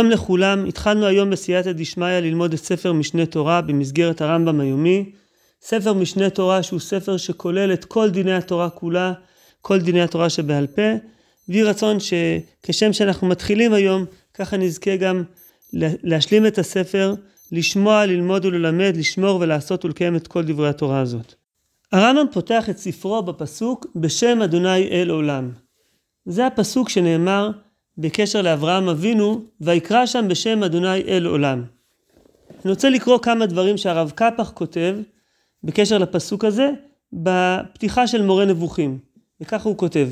שלום לכולם, התחלנו היום בסייעתא דשמיא ללמוד את ספר משנה תורה במסגרת הרמב"ם היומי. ספר משנה תורה שהוא ספר שכולל את כל דיני התורה כולה, כל דיני התורה שבעל פה. ויהי רצון שכשם שאנחנו מתחילים היום, ככה נזכה גם להשלים את הספר, לשמוע, ללמוד וללמד, לשמור ולעשות ולקיים את כל דברי התורה הזאת. הרמב"ם פותח את ספרו בפסוק בשם אדוני אל עולם. זה הפסוק שנאמר בקשר לאברהם אבינו, ויקרא שם בשם אדוני אל עולם. אני רוצה לקרוא כמה דברים שהרב קפח כותב בקשר לפסוק הזה, בפתיחה של מורה נבוכים. וככה הוא כותב: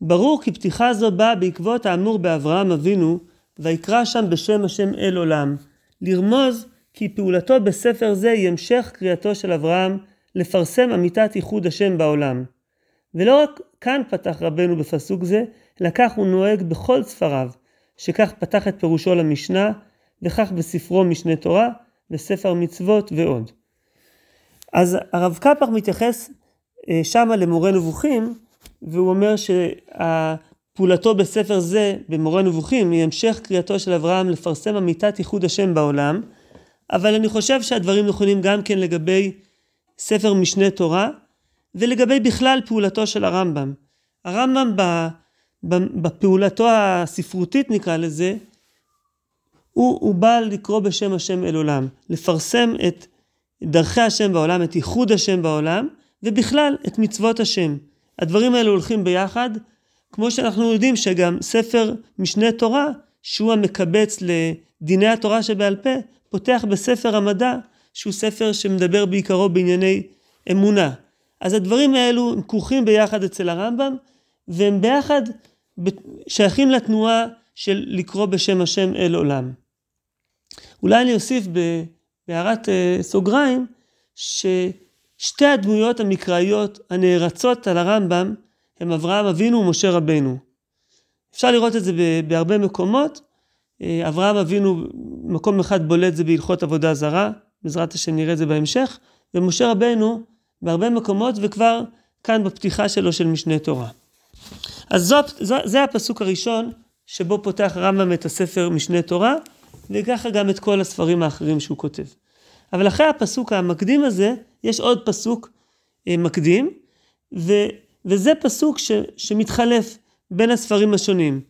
ברור כי פתיחה זו באה בעקבות האמור באברהם אבינו, ויקרא שם בשם השם אל עולם. לרמוז כי פעולתו בספר זה היא המשך קריאתו של אברהם לפרסם אמיתת ייחוד השם בעולם. ולא רק כאן פתח רבנו בפסוק זה, אלא כך הוא נוהג בכל ספריו, שכך פתח את פירושו למשנה, וכך בספרו משנה תורה, וספר מצוות ועוד. אז הרב קפח מתייחס אה, שמה למורה נבוכים, והוא אומר שפעולתו בספר זה, במורה נבוכים, היא המשך קריאתו של אברהם לפרסם אמיתת ייחוד השם בעולם, אבל אני חושב שהדברים נכונים גם כן לגבי ספר משנה תורה, ולגבי בכלל פעולתו של הרמב"ם. הרמב"ם בפעולתו הספרותית נקרא לזה, הוא, הוא בא לקרוא בשם השם אל עולם, לפרסם את דרכי השם בעולם, את ייחוד השם בעולם, ובכלל את מצוות השם. הדברים האלו הולכים ביחד, כמו שאנחנו יודעים שגם ספר משנה תורה, שהוא המקבץ לדיני התורה שבעל פה, פותח בספר המדע, שהוא ספר שמדבר בעיקרו בענייני אמונה. אז הדברים האלו הם כרוכים ביחד אצל הרמב"ם, והם ביחד שייכים לתנועה של לקרוא בשם השם אל עולם. אולי אני אוסיף בהערת אה, סוגריים, ששתי הדמויות המקראיות הנערצות על הרמב"ם הם אברהם אבינו ומשה רבנו. אפשר לראות את זה בהרבה מקומות. אה, אברהם אבינו, מקום אחד בולט זה בהלכות עבודה זרה, בעזרת השם נראה את זה בהמשך, ומשה רבנו בהרבה מקומות וכבר כאן בפתיחה שלו של משנה תורה. אז זאת, זו, זה הפסוק הראשון שבו פותח הרמב"ם את הספר משנה תורה, וככה גם את כל הספרים האחרים שהוא כותב. אבל אחרי הפסוק המקדים הזה, יש עוד פסוק אה, מקדים, ו, וזה פסוק ש, שמתחלף בין הספרים השונים.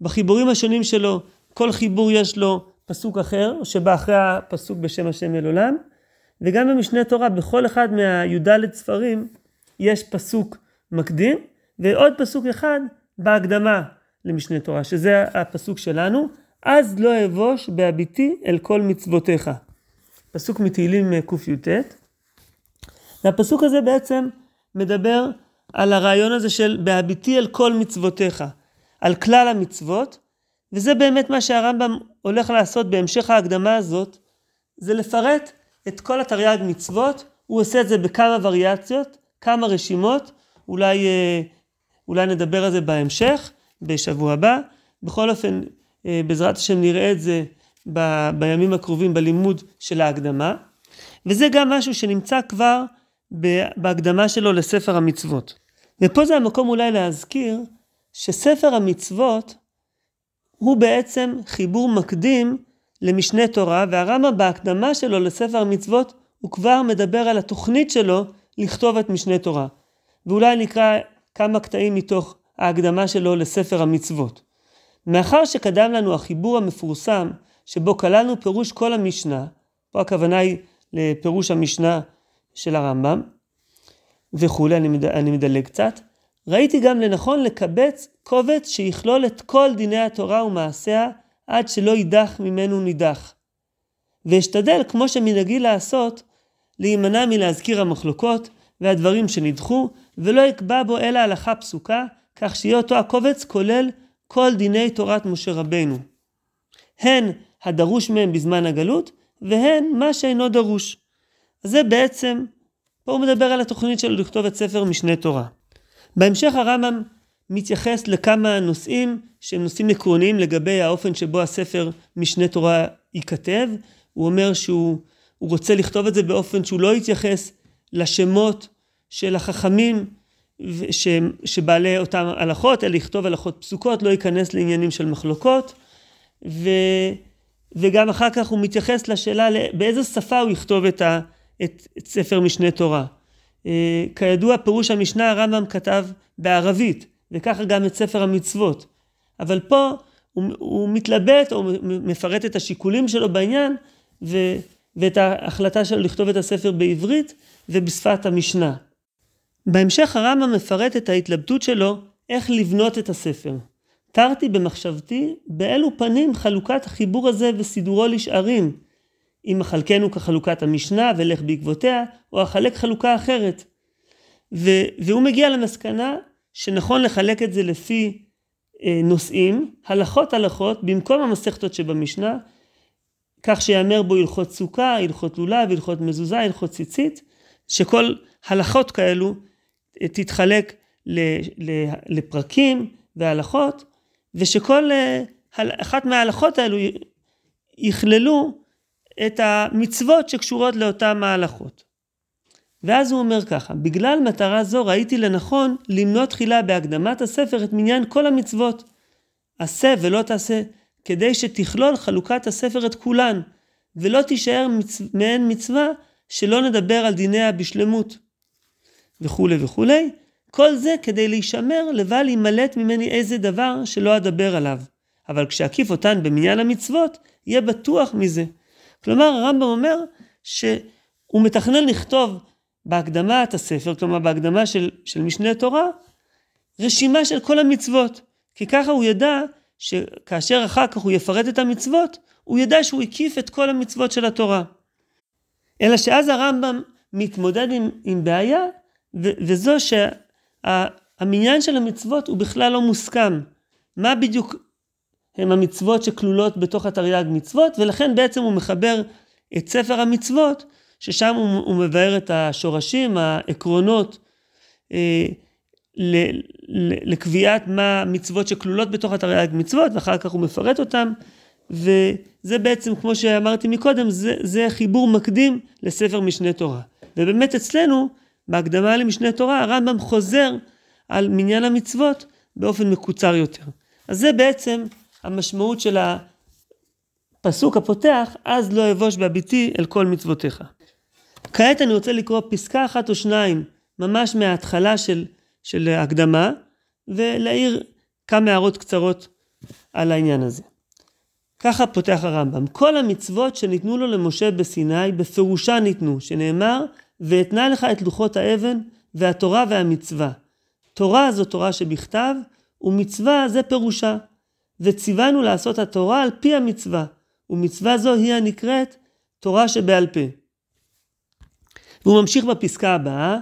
בחיבורים השונים שלו, כל חיבור יש לו פסוק אחר, שבא אחרי הפסוק בשם השם אל עולם, וגם במשנה תורה, בכל אחד מהי"ד ספרים, יש פסוק מקדים, ועוד פסוק אחד בהקדמה למשנה תורה, שזה הפסוק שלנו, אז לא אבוש בהביטי אל כל מצוותיך. פסוק מתהילים אה, קי"ט. והפסוק הזה בעצם מדבר על הרעיון הזה של בהביטי אל כל מצוותיך, על כלל המצוות, וזה באמת מה שהרמב"ם הולך לעשות בהמשך ההקדמה הזאת, זה לפרט את כל התרי"ג מצוות, הוא עושה את זה בכמה וריאציות, כמה רשימות, אולי אה, אולי נדבר על זה בהמשך, בשבוע הבא. בכל אופן, אה, בעזרת השם נראה את זה ב, בימים הקרובים בלימוד של ההקדמה. וזה גם משהו שנמצא כבר בהקדמה שלו לספר המצוות. ופה זה המקום אולי להזכיר שספר המצוות הוא בעצם חיבור מקדים למשנה תורה, והרמב"ם בהקדמה שלו לספר המצוות הוא כבר מדבר על התוכנית שלו לכתוב את משנה תורה. ואולי נקרא כמה קטעים מתוך ההקדמה שלו לספר המצוות. מאחר שקדם לנו החיבור המפורסם שבו כללנו פירוש כל המשנה, פה הכוונה היא לפירוש המשנה של הרמב"ם וכולי, אני, מד... אני מדלג קצת, ראיתי גם לנכון לקבץ קובץ שיכלול את כל דיני התורה ומעשיה עד שלא יידח ממנו נידח. ואשתדל, כמו שמנהגי לעשות, להימנע מלהזכיר המחלוקות והדברים שנדחו, ולא יקבע בו אלא הלכה פסוקה, כך שיהיה אותו הקובץ כולל כל דיני תורת משה רבנו. הן הדרוש מהם בזמן הגלות, והן מה שאינו דרוש. זה בעצם, פה הוא מדבר על התוכנית שלו לכתוב את ספר משנה תורה. בהמשך הרמב"ם מתייחס לכמה נושאים שהם נושאים עקרוניים לגבי האופן שבו הספר משנה תורה ייכתב. הוא אומר שהוא רוצה לכתוב את זה באופן שהוא לא יתייחס לשמות של החכמים ש, שבעלי אותם הלכות, אלא לכתוב הלכות פסוקות, לא ייכנס לעניינים של מחלוקות, ו, וגם אחר כך הוא מתייחס לשאלה באיזה שפה הוא יכתוב את, ה, את, את ספר משנה תורה. אה, כידוע, פירוש המשנה הרמב"ם כתב בערבית, וככה גם את ספר המצוות. אבל פה הוא, הוא מתלבט או מפרט את השיקולים שלו בעניין, ו, ואת ההחלטה שלו לכתוב את הספר בעברית ובשפת המשנה. בהמשך הרמב"ם מפרט את ההתלבטות שלו איך לבנות את הספר. תרתי במחשבתי באילו פנים חלוקת החיבור הזה וסידורו לשערים, אם אחלקנו כחלוקת המשנה ולך בעקבותיה, או אחלק חלוקה אחרת. ו- והוא מגיע למסקנה שנכון לחלק את זה לפי אה, נושאים, הלכות הלכות, במקום המסכתות שבמשנה, כך שיאמר בו הלכות סוכה, הלכות לולב, הלכות מזוזה, הלכות ציצית, שכל הלכות כאלו תתחלק לפרקים והלכות, ושכל אה, אחת מההלכות האלו יכללו את המצוות שקשורות לאותן ההלכות. ואז הוא אומר ככה, בגלל מטרה זו ראיתי לנכון למנות תחילה בהקדמת הספר את מניין כל המצוות. עשה ולא תעשה, כדי שתכלול חלוקת הספר את כולן, ולא תישאר מצ... מעין מצווה שלא נדבר על דיניה בשלמות. וכולי וכולי, כל זה כדי להישמר לבל יימלט ממני איזה דבר שלא אדבר עליו. אבל כשאקיף אותן במניין המצוות, יהיה בטוח מזה. כלומר, הרמב"ם אומר שהוא מתכנן לכתוב בהקדמת הספר, כלומר בהקדמה של, של משנה תורה, רשימה של כל המצוות. כי ככה הוא ידע שכאשר אחר כך הוא יפרט את המצוות, הוא ידע שהוא הקיף את כל המצוות של התורה. אלא שאז הרמב"ם מתמודד עם, עם בעיה, וזו שהמניין של המצוות הוא בכלל לא מוסכם. מה בדיוק הם המצוות שכלולות בתוך התרי"ג מצוות, ולכן בעצם הוא מחבר את ספר המצוות, ששם הוא, הוא מבאר את השורשים, העקרונות, אה, ל, ל, לקביעת מה המצוות שכלולות בתוך התרי"ג מצוות, ואחר כך הוא מפרט אותם, וזה בעצם, כמו שאמרתי מקודם, זה, זה חיבור מקדים לספר משנה תורה. ובאמת אצלנו, בהקדמה למשנה תורה, הרמב"ם חוזר על מניין המצוות באופן מקוצר יותר. אז זה בעצם המשמעות של הפסוק הפותח, אז לא אבוש בהביטי אל כל מצוותיך. כעת אני רוצה לקרוא פסקה אחת או שניים, ממש מההתחלה של, של הקדמה, ולהעיר כמה הערות קצרות על העניין הזה. ככה פותח הרמב"ם, כל המצוות שניתנו לו למשה בסיני, בפירושה ניתנו, שנאמר, ואתנה לך את לוחות האבן, והתורה והמצווה. תורה זו תורה שבכתב, ומצווה זה פירושה. וציוונו לעשות התורה על פי המצווה, ומצווה זו היא הנקראת תורה שבעל פה. והוא ממשיך בפסקה הבאה,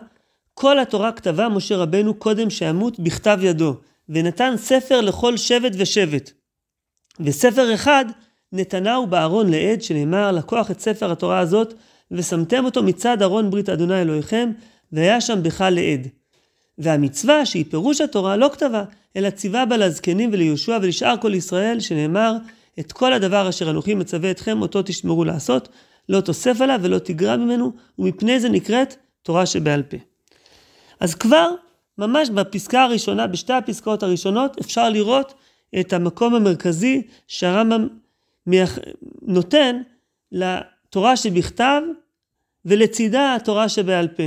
כל התורה כתבה משה רבנו קודם שימות בכתב ידו, ונתן ספר לכל שבט ושבט. וספר אחד נתנהו בארון לעד, שנאמר, לקוח את ספר התורה הזאת, ושמתם אותו מצד ארון ברית אדוני אלוהיכם, והיה שם בך לעד. והמצווה, שהיא פירוש התורה, לא כתבה, אלא ציווה בה לזקנים וליהושע ולשאר כל ישראל, שנאמר, את כל הדבר אשר אנוכי מצווה אתכם, אותו תשמרו לעשות, לא תוסף עליו ולא תגרע ממנו, ומפני זה נקראת תורה שבעל פה. אז כבר, ממש בפסקה הראשונה, בשתי הפסקאות הראשונות, אפשר לראות את המקום המרכזי שהרמב"ם נותן לתורה שבכתב, ולצידה התורה שבעל פה.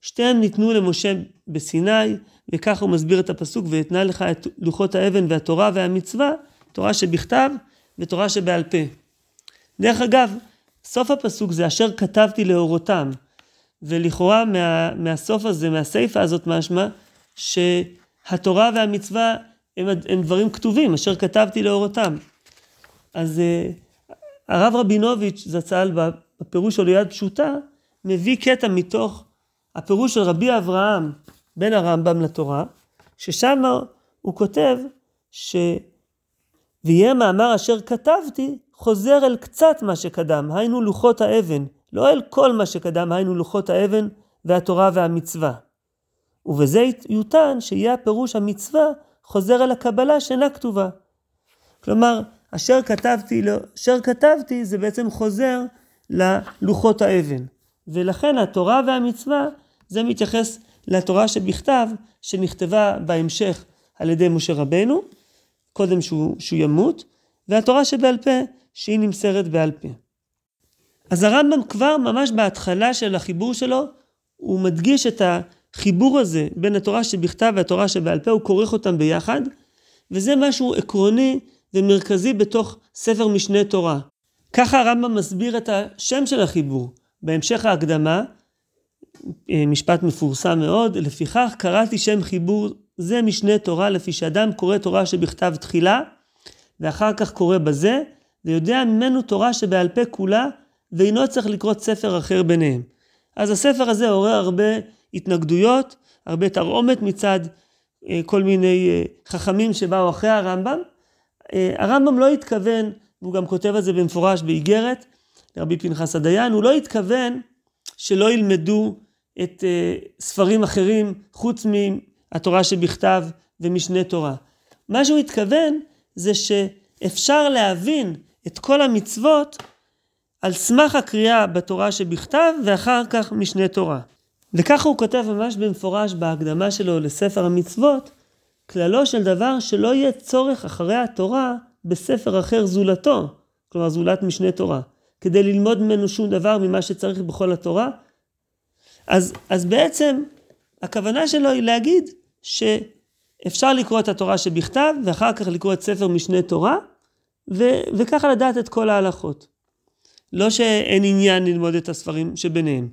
שתיהן ניתנו למשה בסיני, וככה הוא מסביר את הפסוק, ואתנה לך את לוחות האבן והתורה והמצווה, תורה שבכתב ותורה שבעל פה. דרך אגב, סוף הפסוק זה אשר כתבתי לאורותם, ולכאורה מה, מהסוף הזה, מהסיפה הזאת משמע, שהתורה והמצווה הם, הם דברים כתובים, אשר כתבתי לאורותם. אז uh, הרב רבינוביץ' זצ"ל בפירוש שלו יד פשוטה, מביא קטע מתוך הפירוש של רבי אברהם בין הרמב"ם לתורה, ששם הוא כותב ש... ויהיה מאמר אשר כתבתי חוזר אל קצת מה שקדם, היינו לוחות האבן, לא אל כל מה שקדם, היינו לוחות האבן והתורה והמצווה. ובזה יוטען שיהיה הפירוש המצווה חוזר אל הקבלה שאינה כתובה. כלומר, אשר כתבתי, לא, אשר כתבתי זה בעצם חוזר ללוחות האבן. ולכן התורה והמצווה זה מתייחס לתורה שבכתב, שנכתבה בהמשך על ידי משה רבנו, קודם שהוא, שהוא ימות, והתורה שבעל פה שהיא נמסרת בעל פה. אז הרמב"ם כבר ממש בהתחלה של החיבור שלו, הוא מדגיש את החיבור הזה בין התורה שבכתב והתורה שבעל פה, הוא כורך אותם ביחד, וזה משהו עקרוני ומרכזי בתוך ספר משנה תורה. ככה הרמב"ם מסביר את השם של החיבור. בהמשך ההקדמה, אה, משפט מפורסם מאוד, לפיכך קראתי שם חיבור זה משנה תורה, לפי שאדם קורא תורה שבכתב תחילה, ואחר כך קורא בזה, ויודע ממנו תורה שבעל פה כולה, ואינו צריך לקרוא ספר אחר ביניהם. אז הספר הזה עורר הרבה התנגדויות, הרבה תרעומת מצד אה, כל מיני אה, חכמים שבאו אחרי הרמב"ם. הרמב"ם לא התכוון, והוא גם כותב על זה במפורש באיגרת, לרבי פנחס הדיין, הוא לא התכוון שלא ילמדו את ספרים אחרים חוץ מהתורה שבכתב ומשנה תורה. מה שהוא התכוון זה שאפשר להבין את כל המצוות על סמך הקריאה בתורה שבכתב ואחר כך משנה תורה. וככה הוא כותב ממש במפורש בהקדמה שלו לספר המצוות, כללו של דבר שלא יהיה צורך אחרי התורה בספר אחר זולתו, כלומר זולת משנה תורה, כדי ללמוד ממנו שום דבר ממה שצריך בכל התורה. אז, אז בעצם הכוונה שלו היא להגיד שאפשר לקרוא את התורה שבכתב ואחר כך לקרוא את ספר משנה תורה, ו, וככה לדעת את כל ההלכות. לא שאין עניין ללמוד את הספרים שביניהם.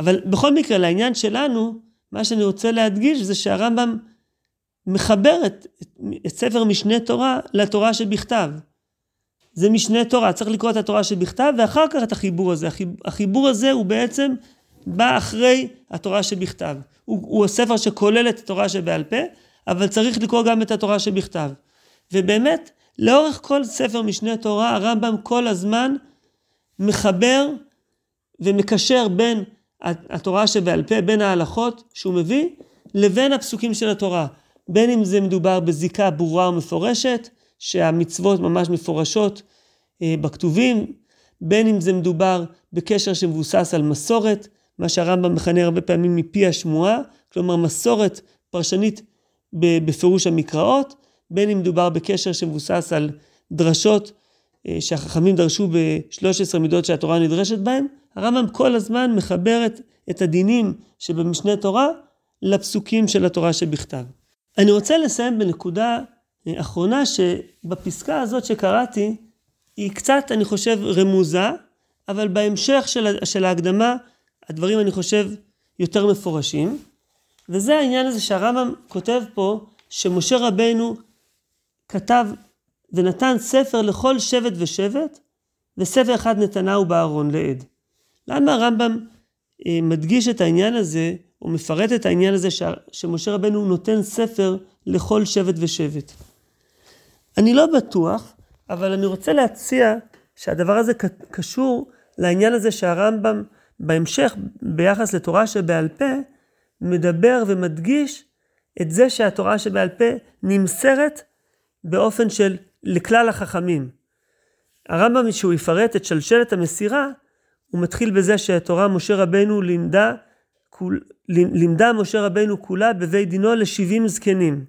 אבל בכל מקרה, לעניין שלנו, מה שאני רוצה להדגיש זה שהרמב"ם מחבר את, את, את ספר משנה תורה לתורה שבכתב. זה משנה תורה, צריך לקרוא את התורה שבכתב ואחר כך את החיבור הזה. החיבור הזה הוא בעצם בא אחרי התורה שבכתב. הוא, הוא הספר שכולל את התורה שבעל פה, אבל צריך לקרוא גם את התורה שבכתב. ובאמת, לאורך כל ספר משנה תורה, הרמב"ם כל הזמן מחבר ומקשר בין התורה שבעל פה, בין ההלכות שהוא מביא, לבין הפסוקים של התורה. בין אם זה מדובר בזיקה ברורה ומפורשת, שהמצוות ממש מפורשות אה, בכתובים, בין אם זה מדובר בקשר שמבוסס על מסורת, מה שהרמב"ם מכנה הרבה פעמים מפי השמועה, כלומר מסורת פרשנית בפירוש המקראות, בין אם מדובר בקשר שמבוסס על דרשות אה, שהחכמים דרשו ב-13 מידות שהתורה נדרשת בהם, הרמב"ם כל הזמן מחבר את הדינים שבמשנה תורה לפסוקים של התורה שבכתב. אני רוצה לסיים בנקודה אה, אחרונה שבפסקה הזאת שקראתי, היא קצת, אני חושב, רמוזה, אבל בהמשך של, של ההקדמה, הדברים, אני חושב, יותר מפורשים. וזה העניין הזה שהרמב"ם כותב פה, שמשה רבנו כתב ונתן ספר לכל שבט ושבט, וספר אחד נתנהו בארון לעד. למה הרמב"ם אה, מדגיש את העניין הזה, או מפרט את העניין הזה ש, שמשה רבנו נותן ספר לכל שבט ושבט? אני לא בטוח, אבל אני רוצה להציע שהדבר הזה קשור לעניין הזה שהרמב"ם בהמשך, ביחס לתורה שבעל פה, מדבר ומדגיש את זה שהתורה שבעל פה נמסרת באופן של לכלל החכמים. הרמב"ם, שהוא יפרט את שלשלת המסירה, הוא מתחיל בזה שהתורה משה רבנו לימדה, כול, לימדה משה רבנו כולה בבית דינו לשבעים זקנים.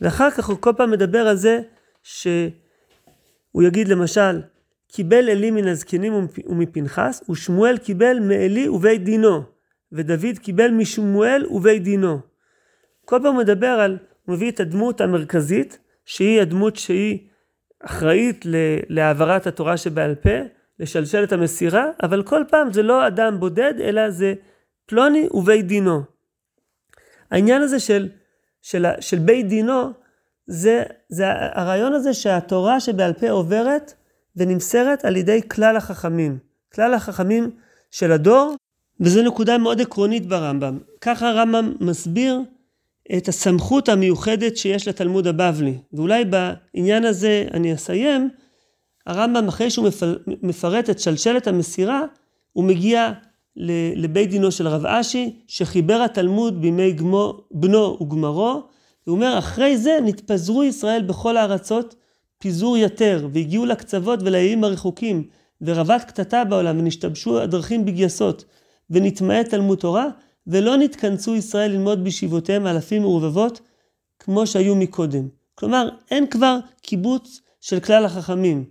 ואחר כך הוא כל פעם מדבר על זה שהוא יגיד למשל, קיבל עלי מן הזקנים ומפנחס, ושמואל קיבל מעלי ובית דינו, ודוד קיבל משמואל ובית דינו. כל פעם הוא מדבר על, הוא מביא את הדמות המרכזית, שהיא הדמות שהיא אחראית להעברת התורה שבעל פה, לשלשלת המסירה, אבל כל פעם זה לא אדם בודד, אלא זה פלוני ובית דינו. העניין הזה של, של, של בית דינו, זה, זה הרעיון הזה שהתורה שבעל פה עוברת ונמסרת על ידי כלל החכמים. כלל החכמים של הדור, וזו נקודה מאוד עקרונית ברמב"ם. ככה הרמב"ם מסביר את הסמכות המיוחדת שיש לתלמוד הבבלי. ואולי בעניין הזה אני אסיים, הרמב"ם אחרי שהוא מפרט את שלשלת המסירה, הוא מגיע לבית דינו של רב אשי, שחיבר התלמוד בימי גמו, בנו וגמרו, הוא אומר, אחרי זה נתפזרו ישראל בכל הארצות פיזור יתר, והגיעו לקצוות ולאיים הרחוקים, ורבת קטטה בעולם, ונשתבשו הדרכים בגייסות, ונתמעט תלמוד תורה, ולא נתכנסו ישראל ללמוד בישיבותיהם אלפים ורבבות, כמו שהיו מקודם. כלומר, אין כבר קיבוץ של כלל החכמים,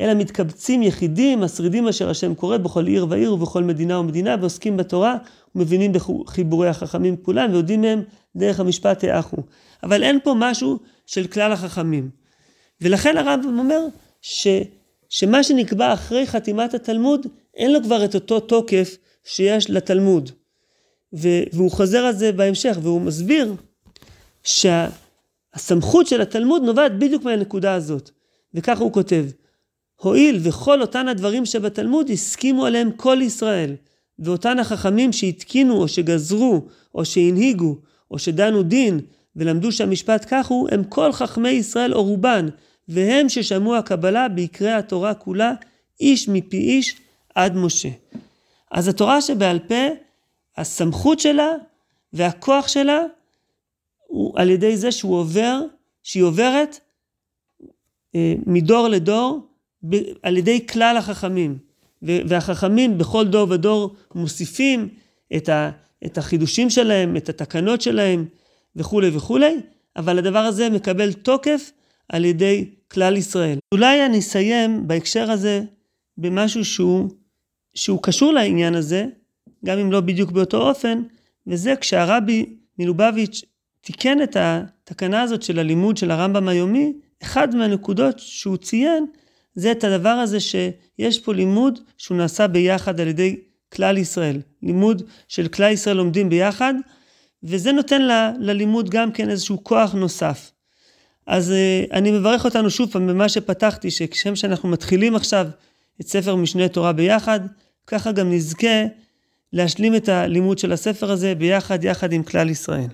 אלא מתקבצים יחידים, השרידים אשר השם קורא בכל עיר ועיר ובכל מדינה ומדינה, ועוסקים בתורה, ומבינים בחיבורי החכמים כולם, ויודעים מהם דרך המשפט האחו. אבל אין פה משהו של כלל החכמים. ולכן הרמב"ם אומר ש, שמה שנקבע אחרי חתימת התלמוד, אין לו כבר את אותו תוקף שיש לתלמוד. ו, והוא חוזר על זה בהמשך, והוא מסביר שהסמכות של התלמוד נובעת בדיוק מהנקודה הזאת. וככה הוא כותב, הואיל וכל אותן הדברים שבתלמוד הסכימו עליהם כל ישראל, ואותן החכמים שהתקינו או שגזרו או שהנהיגו או שדנו דין ולמדו שהמשפט כך הוא, הם כל חכמי ישראל או רובן, והם ששמעו הקבלה בעיקרי התורה כולה, איש מפי איש עד משה. אז התורה שבעל פה, הסמכות שלה והכוח שלה הוא על ידי זה שהוא עובר, שהיא עוברת אה, מדור לדור על ידי כלל החכמים. והחכמים בכל דור ודור מוסיפים את, ה, את החידושים שלהם, את התקנות שלהם וכולי וכולי, אבל הדבר הזה מקבל תוקף על ידי כלל ישראל. אולי אני אסיים בהקשר הזה במשהו שהוא, שהוא קשור לעניין הזה, גם אם לא בדיוק באותו אופן, וזה כשהרבי מלובביץ' תיקן את התקנה הזאת של הלימוד של הרמב"ם היומי, אחד מהנקודות שהוא ציין זה את הדבר הזה שיש פה לימוד שהוא נעשה ביחד על ידי כלל ישראל. לימוד של כלל ישראל לומדים ביחד, וזה נותן ל, ללימוד גם כן איזשהו כוח נוסף. אז אה, אני מברך אותנו שוב פעם במה שפתחתי, שכשם שאנחנו מתחילים עכשיו את ספר משנה תורה ביחד, ככה גם נזכה להשלים את הלימוד של הספר הזה ביחד, יחד עם כלל ישראל.